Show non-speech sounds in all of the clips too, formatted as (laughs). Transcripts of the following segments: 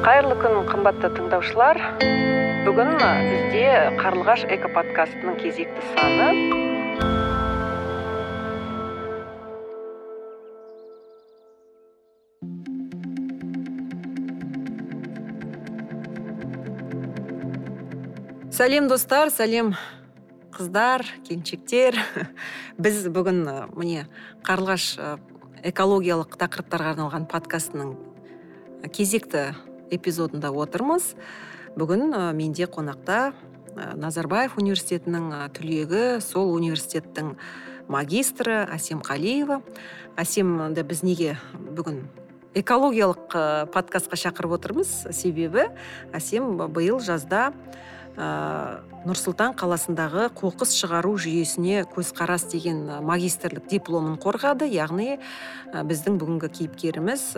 қайырлы күн қымбатты тыңдаушылар. Бүгін бізде қарлығаш экоподкастының кезекті саны. Сәлем достар сәлем қыздар келіншектер. (laughs) Біз бүгін міне қарлығаш экологиялық тақырыптарға арналған подкастының кезекті эпизодында отырмыз. Бүгін менде қонақта назарбаев университетінің түлегі сол университеттің магистрі әсем қалиева. Әсемді біз неге бүгін экологиялық подкастқа шақырып отырмыз? Себебі әсем биыл жазда ә, нұрсұлтан қаласындағы қоқыс шығару жүйесіне көзқарас деген магистрлік дипломын қорғады. Яғни біздің бүгінгі кейіпкеріміз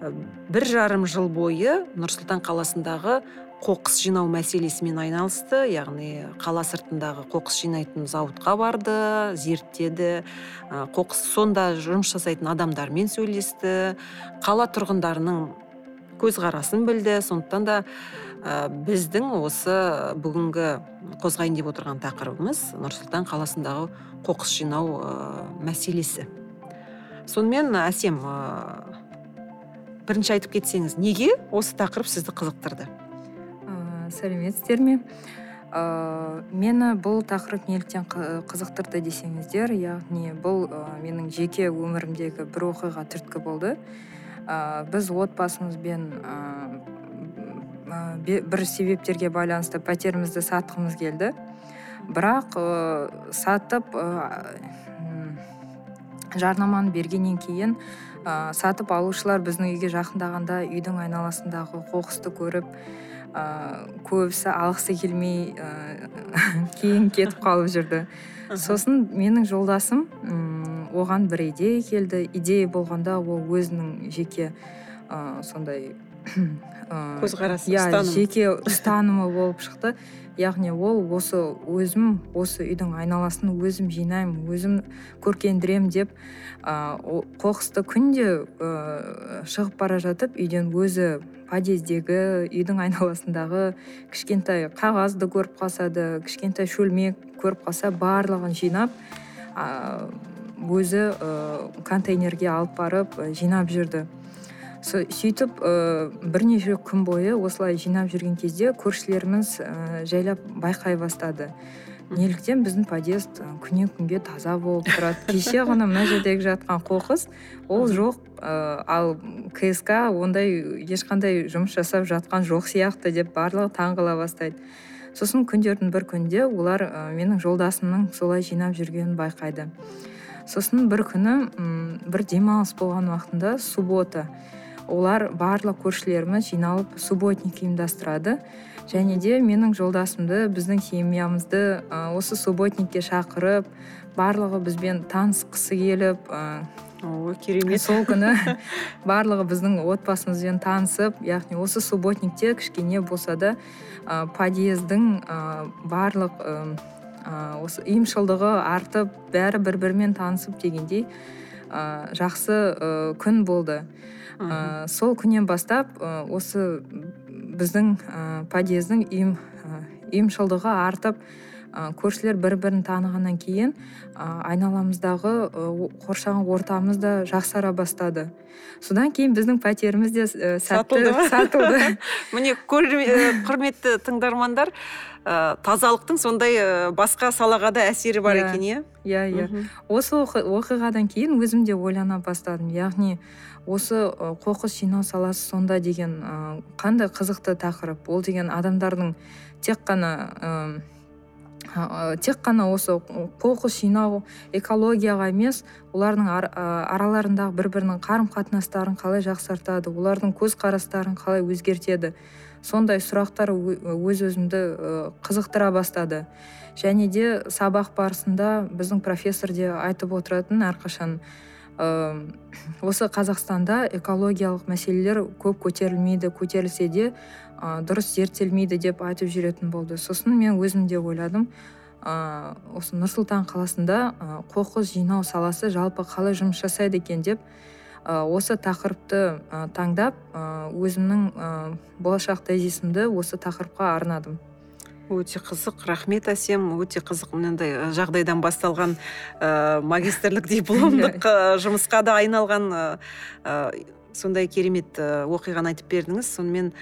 бір жарым жыл бойы нұрсұлтан қаласындағы қоқыс жинау мәселесімен айналысты. Яғни қала сыртындағы қоқыс жинайтын зауытқа барды зерттеді. Қоқыс сонда жұмыс жасайтын адамдармен сөйлесті. Қала тұрғындарының көзқарасын білді. Сондықтан да біздің осы бүгінгі қозғайын деп отырған тақырыбымыз нұрсұлтан қаласындағы қоқыс жинау мәселесі. Сонымен әсем бірінші айтып кетсеңіз неге осы тақырып сізді қызықтырды? Ә, сәлеметсіздер ме? Ә, мені бұл тақырып неліктен қызықтырды десеңіздер яғни бұл ә, менің жеке өмірімдегі бір оқиға түрткі болды. Ә, біз отбасымызбен ә, бір себептерге байланысты пәтерімізді сатқымыз келді. Бірақ ә, сатып ә, жарнаманы бергеннен кейін ә, сатып алушылар біздің үйге жақындағанда үйдің айналасындағы қоқысты көріп ә, көбісі алғысы келмей ә, (laughs) кейін кетіп қалып жүрді. Сосын менің жолдасым оған бір идея келді. Идея болғанда ол өзінің жеке ә, сондай көзқарасы иә жеке ұстанымы болып шықты. Яғни ол осы өзім осы үйдің айналасын өзім жинаймын өзім көркендіремін деп ы қоқысты күнде ы шығып бара жатып үйден өзі подъездегі үйдің айналасындағы кішкентай қағазды көріп қалса да кішкентай шөлмек көріп қалса барлығын жинап өзі ы контейнерге алып барып жинап жүрді. Сөйтіп ы бірнеше күн бойы осылай жинап жүрген кезде көршілеріміз ы жайлап байқай бастады. Неліктен біздің подъезд күннен күнге таза болып тұрады. Кеше ғана мына жердегі жатқан қоқыс ол жоқ ы ал кск ондай ешқандай жұмыс жасап жатқан жоқ сияқты деп барлығы таңғала бастайды. Сосын күндердің бір күнінде олар менің жолдасымның солай жинап жүргенін байқайды. Сосын бір күні бір демалыс болған уақытында суббота. Олар барлық көршілеріміз жиналып субботник ұйымдастырады. Және де менің жолдасымды біздің семьямызды осы субботникке шақырып барлығы бізбен танысқысы келіп ой керемет. сол күні (laughs) барлығы біздің отбасымызбен танысып яғни осы субботникте кішкене болса да ы подъездің ы барлық ы осы ұйымшылдығы артып бәрі бір бірімен танысып дегендей ы жақсы ы күн болды. Ы сол күннен бастап ы осы біздің ы подъездің ұйым ұйымшылдығы артып ы көршілер бір бірін танығаннан кейін ы айналамыздағы қоршаған ортамыз да жақсара бастады. Содан кейін біздің пәтеріміз де сәтті сатылды. (laughs) міне құрметті тыңдармандар ы тазалықтың сондай басқа салаға да әсері бар екен иә? Иә иә. Осы оқиғадан кейін өзім де ойлана бастадым. Яғни осы қоқыс жинау саласы сонда деген ы қандай қызықты тақырып ол деген адамдардың тек қана ы тек қана осы қоқыс жинау экологияға емес олардың араларындағы бір бірінің қарым қатынастарын қалай жақсартады олардың көзқарастарын қалай өзгертеді сондай сұрақтар өз өзімді қызықтыра бастады. Және де сабақ барысында біздің профессор де айтып отыратын әрқашан ы (coughs) осы қазақстанда экологиялық мәселелер көп көтерілмейді көтерілсе де ы дұрыс зерттелмейді деп айтып жүретін болды. Сосын мен өзім де ойладым ы осы нұр сұлтан қаласында ы қоқыс жинау саласы жалпы қалай жұмыс жасайды екен деп осы тақырыпты таңдап өзімнің болашақ тезисімді осы тақырыпқа арнадым. Өте қызық рахмет әсем. Өте қызық. Мынандай жағдайдан басталған ә, магистрлік дипломдық (laughs) жұмысқа да айналған ә, сондай керемет оқиғаны айтып бердіңіз. Сонымен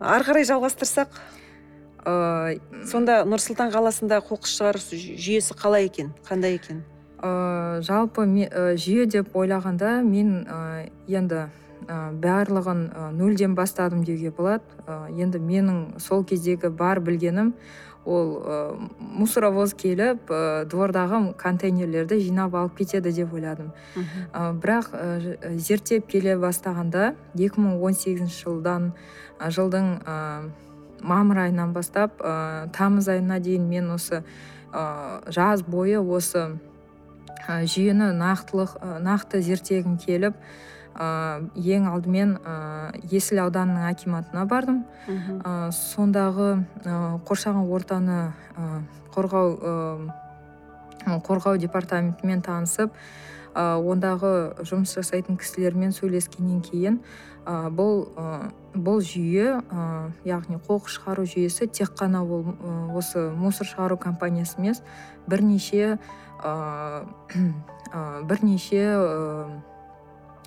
ары қарай жалғастырсақ ыыы сонда нұр сұлтан қаласында қоқыс шығару жүйесі қалай екен? Қандай екен? Ыыы жалпы жүйе деп ойлағанда мен енді барлығын нөлден бастадым деуге болады. Енді менің сол кездегі бар білгенім ол мусоровоз келіп двордағы контейнерлерді жинап алып кетеді деп ойладым. Бірақ зерттеп келе бастағанда 2018 жылдан жылдың мамыр айынан бастап тамыз айына дейін мен осы жаз бойы осы жүйені нақтылық нақты зерттегім келіп ең алдымен есіл ауданының акиматына бардым. Сондағы қоршаған ортаны қорғау қорғау департаментімен танысып ондағы жұмыс жасайтын кісілермен сөйлескеннен кейін бұл бұл жүйе яғни қоқыс шығару жүйесі тек қана ол осы мусор шығару компаниясы емес бірнеше (clears throat) бірнеше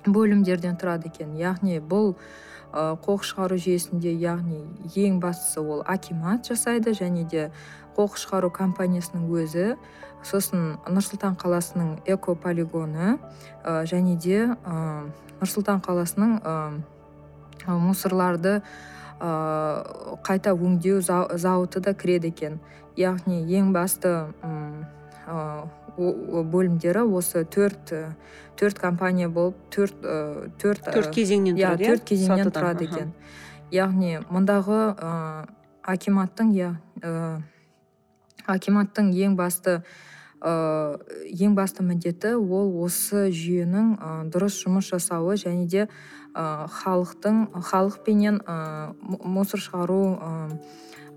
бөлімдерден тұрады екен. Яғни бұл қоқыс шығару жүйесінде яғни ең бастысы ол акимат жасайды және де қоқыс шығару компаниясының өзі сосын нұр сұлтан қаласының экополигоны және де нұр сұлтан қаласының мусорларды қайта өңдеу зауыты да кіреді екен. Яғни ең басты бөлімдері осы төрт төрт компания болып төрт төрт төрт кезеңнен иә, тұрады иә төрт кезеңнен тұрады екен. Яғни мұндағы акиматтың иә акиматтың ең басты ең басты міндеті ол осы жүйенің дұрыс жұмыс жасауы және де халықтың халықпенен мусор шығару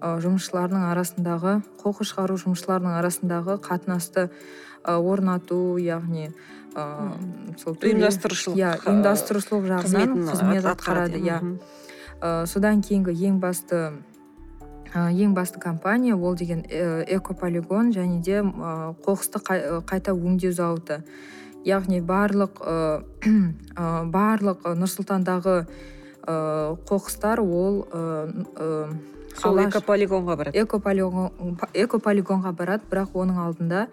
жұмысшыларының арасындағы қоқыс шығару жұмысшыларының арасындағы қатынасты орнату яғни ыыы сол ұйымдастырушылық иә ұйымдастырушылық жағынан қызмет атқарады иә. содан кейінгі ең басты ең басты компания ол деген экополигон және де қоқысты қайта өңдеу зауыты. Яғни барлық (clears throat) барлық нұр сұлтандағы қоқыстар ол сол экополигонға барады. Экополигонға барады бірақ оның алдында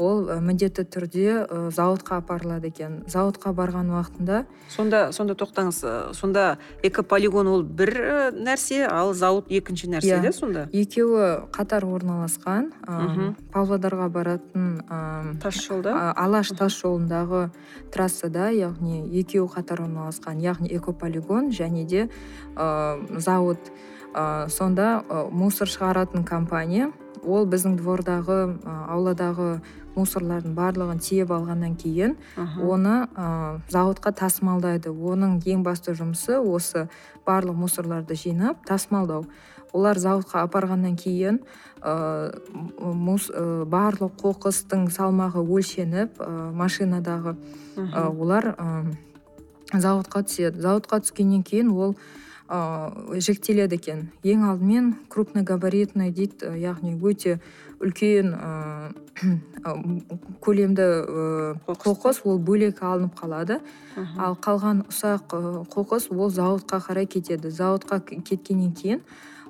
ол міндетті түрде зауытқа апарылады екен. Зауытқа барған уақытында сонда сонда тоқтаңыз. Сонда экополигон ол бір нәрсе ал зауыт екінші нәрсе иә. сонда? Екеуі қатар орналасқан павлодарға баратын тас жолда алаш тас жолындағы трассада яғни екеуі қатар орналасқан яғни экополигон және де зауыт сонда мусор шығаратын компания ол біздің двордағы ауладағы мусорлардың барлығын тиеп алғаннан кейін оны ә, зауытқа тасымалдайды. Оның ең басты жұмысы осы барлық мусорларды жинап тасымалдау. Олар зауытқа апарғаннан кейін ә, мус, ә, барлық қоқыстың салмағы өлшеніп ә, машинадағы ә, олар ә, зауытқа түседі. Зауытқа түскеннен кейін ол ыыы жіктеледі екен. Ең алдымен крупногабаритный дейді яғни өте үлкен ыыы (clears throat) көлемді ыыы қоқыс. ол бөлек алынып қалады. Ал қалған ұсақ қоқыс ол зауытқа қарай кетеді. Зауытқа кеткеннен кейін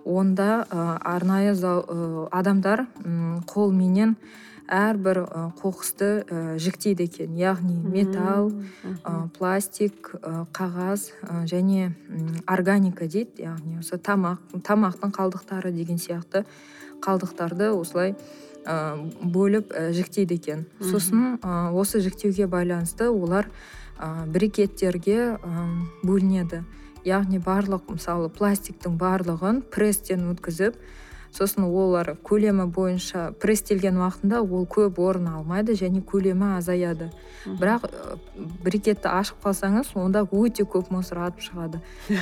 онда арнайы адамдар қолменен әрбір қоқысты жіктейді екен. Яғни металл пластик қағаз және органика дейді. Яғни осы тамақ тамақтың қалдықтары деген сияқты қалдықтарды осылай бөліп жіктейді екен. Сосын осы жіктеуге байланысты олар брикеттерге бөлінеді. Яғни барлық мысалы пластиктің барлығын пресстен өткізіп сосын олар көлемі бойынша пресстелген уақытында ол көп орын алмайды және көлемі азаяды. Бірақ брикетті ашып қалсаңыз онда өте көп мусор атып шығады.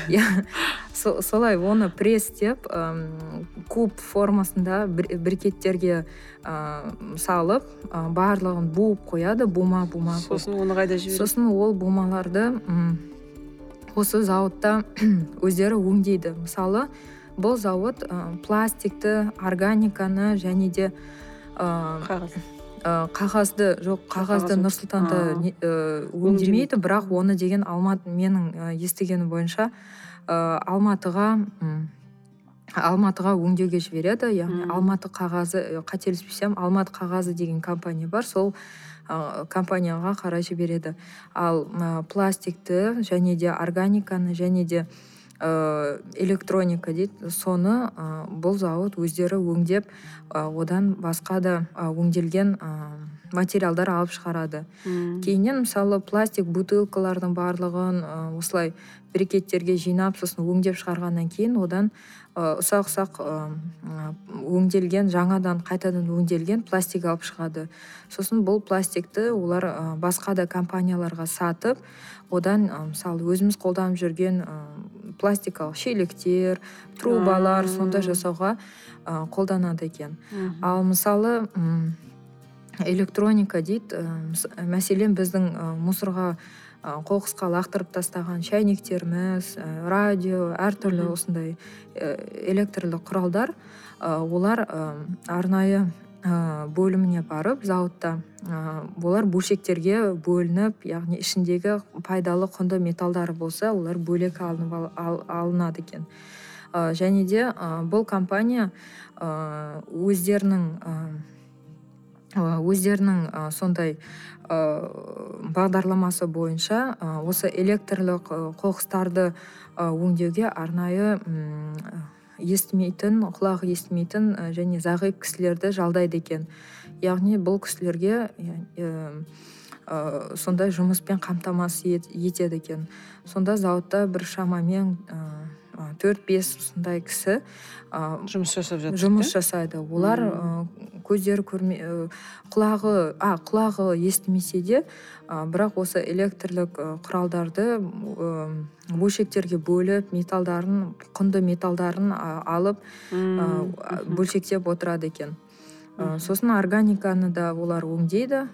(laughs) Солай оны пресстеп куб формасында брикеттерге салып барлығын буып қояды бума бума сосын оны қайда жібереді? Сосын ол бумаларды осы зауытта (clears throat) өздері өңдейді. Мысалы бұл зауыт ә, пластикті органиканы және де ә, қағаз. қағазды жоқ қағазды нұр сұлтанда өңдемейді. бірақ оны деген алматы менің естігенім бойынша ә, алматыға алматыға өңдеуге жібереді. Яғни алматы қағазы қателеспесем алматы қағазы деген компания бар. Сол компанияға қарай жібереді. Ал пластикті және де органиканы және де ә, электроника дейді. Соны ә, бұл зауыт өздері өңдеп ә, одан басқа да өңделген ә, материалдар алып шығарады. Үм. кейіннен мысалы пластик бутылкалардың барлығын осылай брикеттерге жинап сосын өңдеп шығарғаннан кейін одан ұсақ ұсақ өңделген жаңадан қайтадан өңделген пластик алып шығады. Сосын бұл пластикті олар басқа да компанияларға сатып одан мысалы өзіміз қолданып жүрген пластикалық шелектер трубалар сондай жасауға қолданады екен. Ал мысалы электроника дейді мәселен біздің мусорға қоқысқа лақтырып тастаған шәйнектеріміз радио әртүрлі осындай электрлі құралдар олар арнайы бөліміне барып зауытта олар бөлшектерге бөлініп яғни ішіндегі пайдалы құнды металдары болса олар бөлек алынып алынады екен. Және де бұл компания өздерінің өздерінің сондай бағдарламасы бойынша осы электрлік қоқыстарды өңдеуге арнайы естімейтін құлағы естімейтін және зағип кісілерді жалдайды екен. Яғни бұл кісілерге сондай жұмыспен қамтамасыз етеді екен. Сонда зауытта бір шамамен төрт бес осындай кісі жұмыс жасап жатыр жұмыс жасайды. Олар көздері көрме құлағы а құлағы естімесе де бірақ осы электрлік құралдарды бөлшектерге бөліп металдарын құнды металдарын алып бөлшектеп отырады екен. Сосын органиканы да олар өңдейді.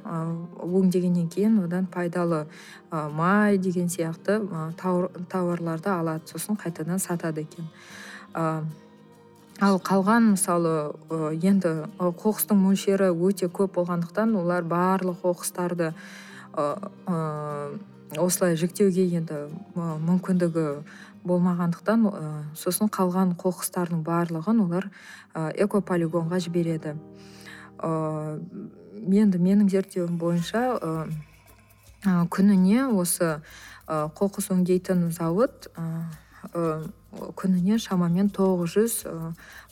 Өңдегеннен кейін одан пайдалы май деген сияқты тауарларды алады. Сосын қайтадан сатады екен. Ал қалған мысалы енді қоқыстың мөлшері өте көп болғандықтан олар барлық қоқыстарды осылай жіктеуге енді мүмкіндігі болмағандықтан сосын қалған қоқыстардың барлығын олар экополигонға жібереді. Енді менің зерттеуім бойынша күніне осы қоқыс өңдейтін зауыт күніне шамамен тоғыз жүз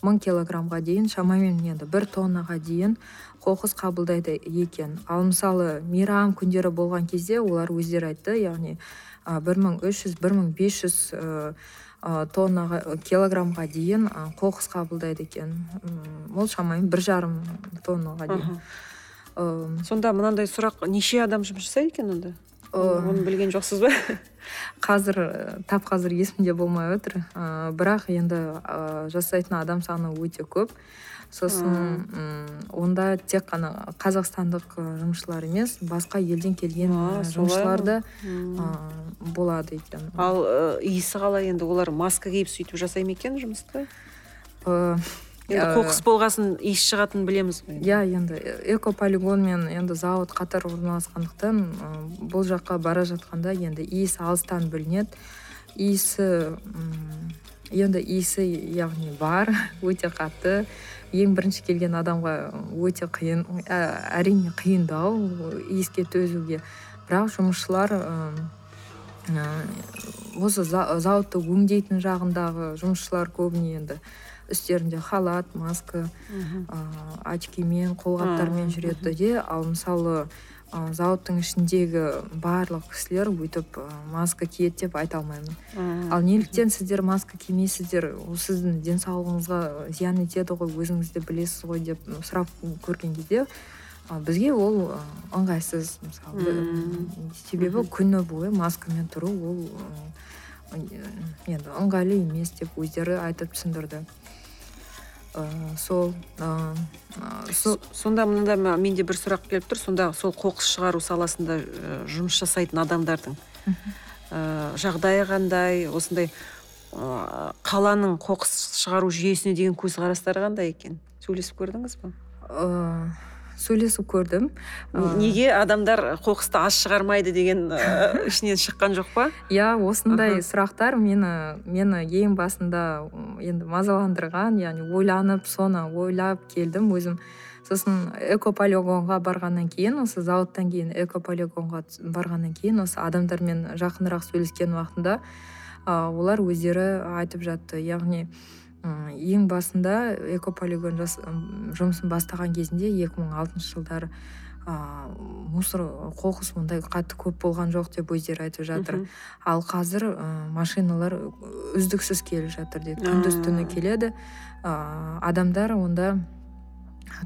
мың килограммға дейін шамамен енді бір тоннаға дейін қоқыс қабылдайды екен. Ал мысалы мейрам күндері болған кезде олар өздері айтты яғни бір мың үш жүз бір мың бес жүз тоннаға килограммға дейін қоқыс қабылдайды екен. Ол шамамен бір жарым тоннаға дейін. Сонда мынандай сұрақ неше адам жұмыс жасайды екен онда? Оны білген жоқсыз ба? (laughs) Қазір тап қазір есімде болмай отыр. Ыыы бірақ енді жасайтын адам саны өте көп. Сосын онда тек қана қазақстандық жұмысшылар емес басқа елден келген жұмысшылар да болады екен. Ал иісі қалай енді? Олар маска киіп сөйтіп жасай ма екен жұмысты? Енді қоқыс болғасын иіс шығатынын білеміз. Ғой иә енді экополигон мен енді зауыт қатар орналасқандықтан бұл жаққа бара жатқанда енді иіс алыстан білінеді иісі енді иісі яғни бар (laughs) өте қатты. Ең бірінші келген адамға өте қиын әрине қиындау иіске төзуге. Бірақ жұмысшылар осы зауытты өңдейтін жағындағы жұмысшылар көбіне енді үстерінде халат маска очкимен қолғаптармен жүреді де. Ал мысалы ы зауыттың ішіндегі барлық кісілер өйтіп ы маска киеді деп айта алмаймын. Ал неліктен сіздер маска кимейсіздер ол сіздің денсаулығыңызға зиян етеді ғой өзіңіз де білесіз ғой деп сұрап көрген кезде бізге ол ыңғайсыз мысалы. Себебі күні бойы маскамен тұру ол енді ыңғайлы емес деп өздері айтып түсіндірді. Ыыы сол ыыы сонда мынандай менде бір сұрақ келіп тұр. Сонда сол қоқыс шығару саласында жұмыс жасайтын адамдардың ыыы жағдайы қандай? Осындай ыыы қаланың қоқыс шығару жүйесіне деген көзқарастары қандай екен? Сөйлесіп көрдіңіз ба ыыы сөйлесіп көрдім. Неге адамдар қоқысты аз шығармайды деген (laughs) ішінен шыққан жоқ па? Иә осындай сұрақтар мені мені ең басында енді мазаландырған яғни ойланып соны ойлап келдім. Өзім сосын экополигонға барғаннан кейін осы зауыттан кейін экополигонға барғаннан кейін осы адамдармен жақынырақ сөйлескен уақытында олар өздері айтып жатты. Яғни ең басында экополигон жұмысын бастаған кезінде 2006 жылдары ыыы мусор қоқыс ондай қатты көп болған жоқ деп өздері айтып жатыр. Ал қазір ы машиналар үздіксіз келіп жатыр дейді күндіз түні келеді. Ыыы адамдар онда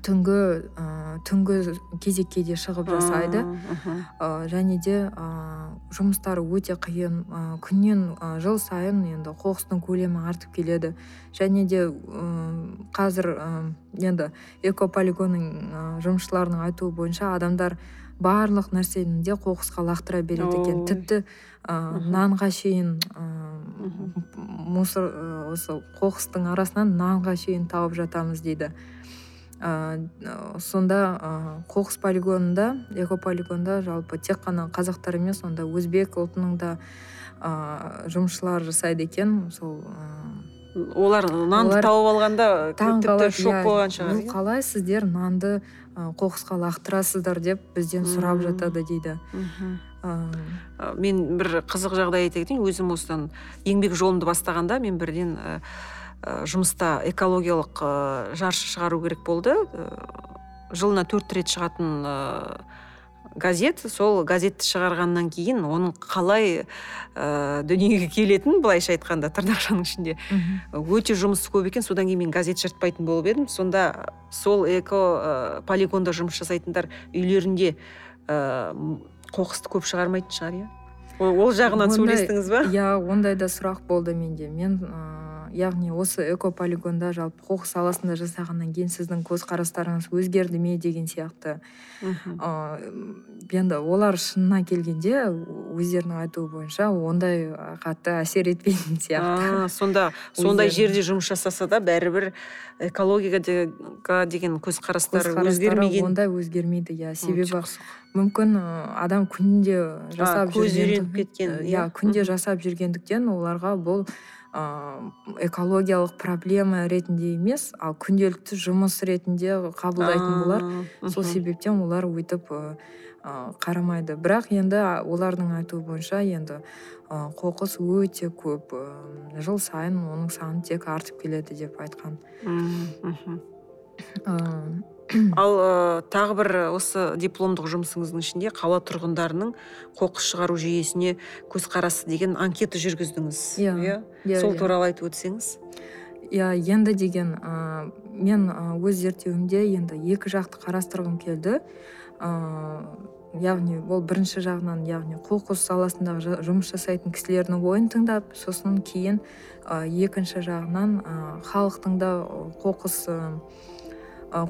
түнгі ы түнгі кезекке де шығып жасайды. Ы және де ы жұмыстары өте қиын. Ы күннен жыл сайын енді қоқыстың көлемі артып келеді. Және де ы қазір ы енді экополигонның жұмысшыларының айтуы бойынша адамдар барлық нәрсені де қоқысқа лақтыра береді екен. Тіпті ы нанға шейін ы мусор осы қоқыстың арасынан нанға шейін тауып жатамыз дейді. Ыыы сонда ы қоқыс полигонында экополигонда жалпы тек қана қазақтар емес онда өзбек ұлтының да ыыы жұмысшылар жасайды екен. Сол ы олар нанды тауып алғанда тіпті шок иә. болған шығар қалай сіздер нанды қоқысқа лақтырасыздар деп бізден сұрап жатады дейді. Мен бір қызық жағдай айта кетейін. Өзім осыдан еңбек жолымды бастағанда мен бірден жұмыста экологиялық ы жаршы шығару керек болды. Жылына төрт рет шығатын ыыы газет. Сол газетті шығарғаннан кейін оның қалай ыыы дүниеге келетінін былайша айтқанда тырнақшаның ішінде. Өте жұмысы көп екен. Содан кейін мен газет жыртпайтын болып едім. Сонда сол эко полигонда жұмыс жасайтындар үйлерінде ыыы қоқысты көп шығармайтын шығар иә? Ол жағынан сөйлестіңіз ба? иә ондай да сұрақ болды менде. Мен ыыы яғни осы экополигонда жалпы қоқыс саласында жасағаннан кейін сіздің көзқарастарыңыз өзгерді ме деген сияқты. Ыыы енді олар шынына келгенде өздерінің айтуы бойынша ондай қатты әсер етпейтін сияқты. Сонда сондай жерде жұмыс жасаса да бәрібір экологияға деген көзқарастары өзгермеген. ондай өзгермейді иә себебі мүмкін адам күнде жасап көзі үйреніп кеткен иә күнде жасап жүргендіктен оларға бұл ыыы экологиялық проблема ретінде емес ал күнделікті жұмыс ретінде қабылдайтын болар. Сол себептен олар өйтіп ы қарамайды. Бірақ енді олардың айтуы бойынша енді ы қоқыс өте көп жыл сайын оның саны тек артып келеді деп айтқан. Мхм (coughs) ал ы тағы бір осы дипломдық жұмысыңыздың ішінде қала тұрғындарының қоқыс шығару жүйесіне көзқарасы деген анкета жүргіздіңіз иә. иә, иә сол иә. туралы айтып өтсеңіз. Иә енді деген ы мен өз зерттеуімде енді екі жақты қарастырғым келді. Ыыы яғни ол бірінші жағынан яғни қоқыс саласындағы жұмыс жасайтын кісілердің ойын тыңдап сосын кейін ы екінші жағынан халықтың да қоқыс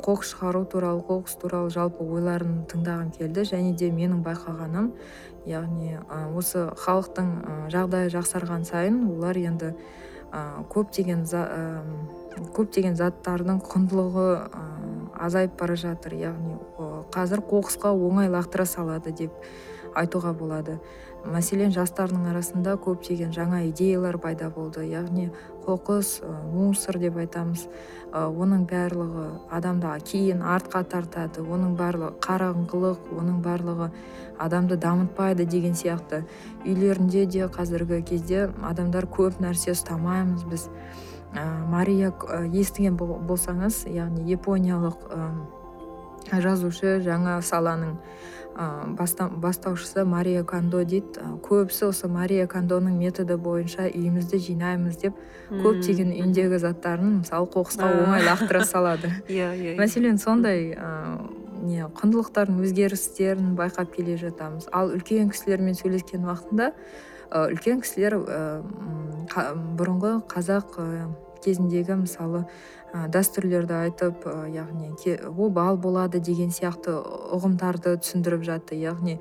қоқыс шығару туралы қоқыс туралы жалпы ойларын тыңдағым келді және де менің байқағаным яғни осы халықтың жағдайы жақсарған сайын олар енді көптеген көптеген заттардың құндылығы азайып бара жатыр. Яғни қазір қоқысқа оңай лақтыра салады деп айтуға болады. Мәселен жастардың арасында көптеген жаңа идеялар пайда болды. Яғни қоқыс мусор деп айтамыз. Оның барлығы адамды кейін артқа тартады. Оның барлығы қараңғылық оның барлығы адамды дамытпайды деген сияқты. Үйлерінде де қазіргі кезде адамдар көп нәрсе ұстамаймыз біз. Ә, мария естіген болсаңыз яғни япониялық жазушы жаңа саланың бастаушысы мария кандо дейді. Көбісі осы мария кандоның методы бойынша үйімізді жинаймыз деп көптеген үйіндегі заттарын мысалы қоқысқа оңай лақтыра салады. (laughs) Иә иә мәселен сондай не құндылықтардың өзгерістерін байқап келе жатамыз. Ал үлкен кісілермен сөйлескен уақытында үлкен кісілер бұрынғы қазақ кезіндегі мысалы дәстүрлерді айтып яғни обал болады деген сияқты ұғымдарды түсіндіріп жатты. Яғни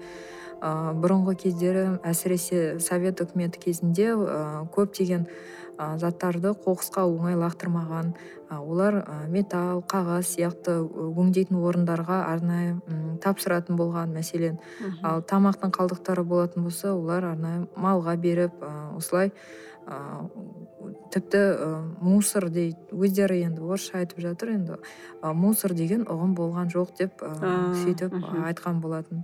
бұрынғы кездері әсіресе совет үкіметі кезінде көптеген заттарды қоқысқа оңай лақтырмаған олар металл қағаз сияқты өңдейтін орындарға арнайы тапсыратын болған мәселен. Ал тамақтың қалдықтары болатын болса олар арнайы малға беріп осылай тіпті мусор дейді өздері енді орысша айтып жатыр енді. Мусор деген ұғым болған жоқ деп сөйтіп айтқан болатын.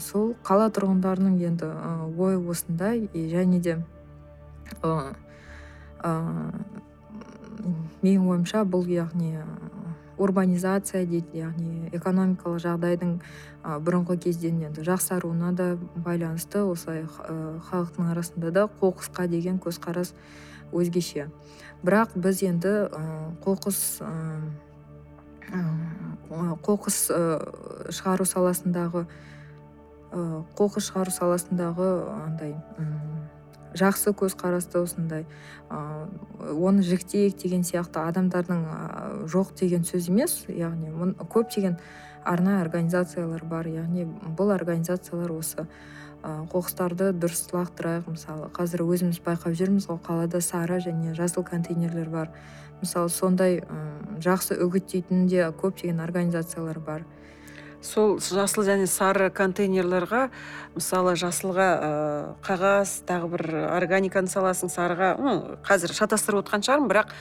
Сол қала тұрғындарының енді ойы осындай және де менің ойымша бұл яғни урбанизация дейді яғни экономикалық жағдайдың бұрынғы кезден енді жақсаруына да байланысты осылай халықтың арасында да қоқысқа деген көзқарас өзгеше. Бірақ біз енді қоқыс қоқыс шығару саласындағы қоқыс шығару саласындағы андай жақсы көзқарасты осындай оны жіктейік деген сияқты адамдардың жоқ деген сөз емес яғни көптеген арнайы организациялар бар яғни бұл организациялар осы қоқыстарды дұрыс лақтырайық мысалы қазір өзіміз байқап жүрміз ғой қалада сары және жасыл контейнерлер бар. Мысалы сондай жақсы үгіттейтін де көптеген организациялар бар. Сол жасыл және сары контейнерлерға мысалы жасылға ә, қағаз тағы бір органиканы саласың сарыға қазір шатастырып отқан шығармын бірақ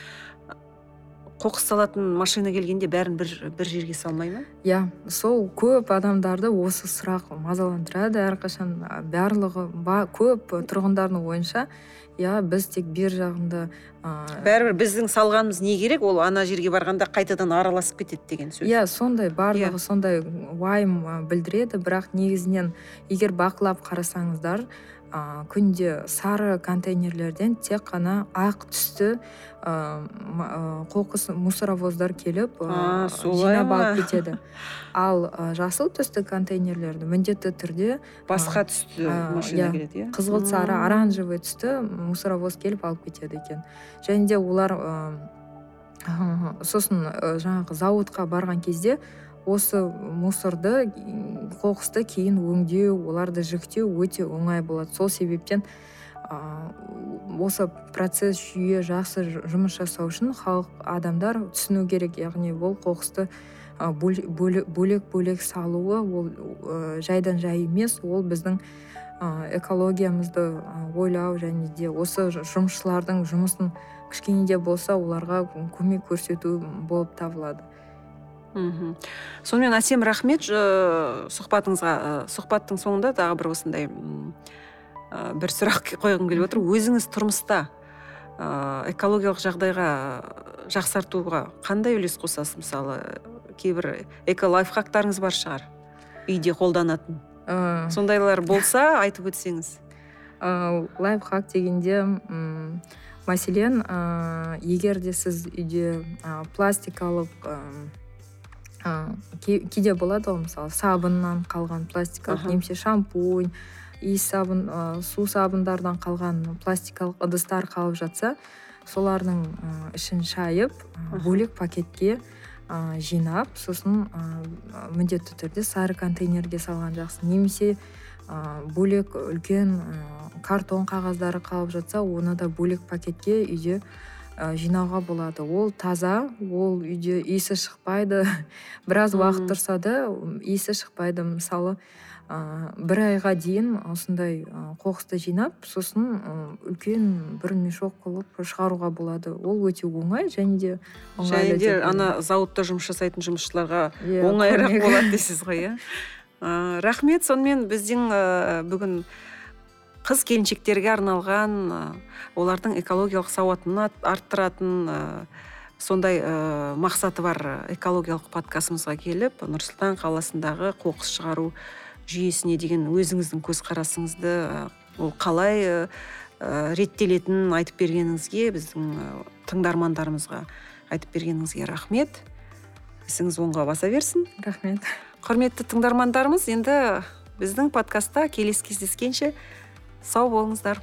қоқыс салатын машина келгенде бәрін бір, бір жерге салмай ма? Иә сол көп адамдарды осы сұрақ мазаландырады әрқашан. Барлығы ба, көп тұрғындардың ойынша иә біз тек бер жағында ыыы бәрібір біздің салғанымыз не керек? Ол ана жерге барғанда қайтадан араласып кетеді деген сөз. Иә сондай барлығы yeah. сондай уайым білдіреді. Бірақ негізінен егер бақылап қарасаңыздар ә, күнде сары контейнерлерден тек қана ақ түсті ә, қоқыс мусоровоздар келіп ә, жинап алып кетеді. Ал жасыл түсті контейнерлерді міндетті түрде басқа түсті машина иә, келеді иә? қызғылт сары оранжевый түсті мусоровоз келіп алып кетеді екен. Және де олар (laughs) сосын жаңағы зауытқа барған кезде осы мусорды қоқысты кейін өңдеу оларды жіктеу өте оңай болады. Сол себептен осы процесс жүйе жақсы жұмыс жасау үшін халық адамдар түсіну керек. Яғни бұл қоқысты бөлек бөлек салуы ол жайдан жай емес. Ол біздің экологиямызды ойлау және де осы жұмысшылардың жұмысын кішкене де болса оларға көмек көрсету болып табылады. Мхм. Сонымен әсем рахмет сұхбатыңызға сұхбаттың соңында тағы бір осындай бір сұрақ қойғым келіп отыр. Өзіңіз тұрмыста экологиялық жағдайға жақсартуға қандай үлес қосасыз? Мысалы кейбір эко лайфхактарыңыз бар шығар үйде қолданатын. Сондайлар болса айтып өтсеңіз. Лайфхак дегенде мәселен егер де сіз үйде пластикалық кейде болады ғой мысалы сабыннан қалған пластикалық немесе шампунь иіс сабын су сабындардан қалған пластикалық ыдыстар қалып жатса солардың ішін шайып бөлек пакетке жинап сосын міндетті түрде сары контейнерге салған жақсы. Немесе бөлек үлкен картон қағаздары қалып жатса оны да бөлек пакетке үйде жинауға болады. Ол таза ол үйде иісі шықпайды. (laughs) Біраз уақыт тұрса да иісі шықпайды. Мысалы ә, бір айға дейін осындай қоқысты жинап сосын үлкен бір мешок қылып шығаруға болады. Ол өте оңай және де және де ана зауытта жұмыс жасайтын жұмысшыларға иә, оңайырақ болады (laughs) дейсіз ғой иә? Рахмет. Сонымен біздің бүгін қыз келіншектерге арналған олардың экологиялық сауатын арттыратын сондай ә, мақсаты бар экологиялық подкастымызға келіп нұрсұлтан қаласындағы қоқыс шығару жүйесіне деген өзіңіздің көзқарасыңызды ол қалай ә, реттелетінін айтып бергеніңізге біздің тыңдармандарымызға айтып бергеніңізге рахмет. Ісіңіз оңға баса берсін. Рахмет. Құрметті тыңдармандарымыз енді біздің подкастта келесі кездескенше сау болыңыздар.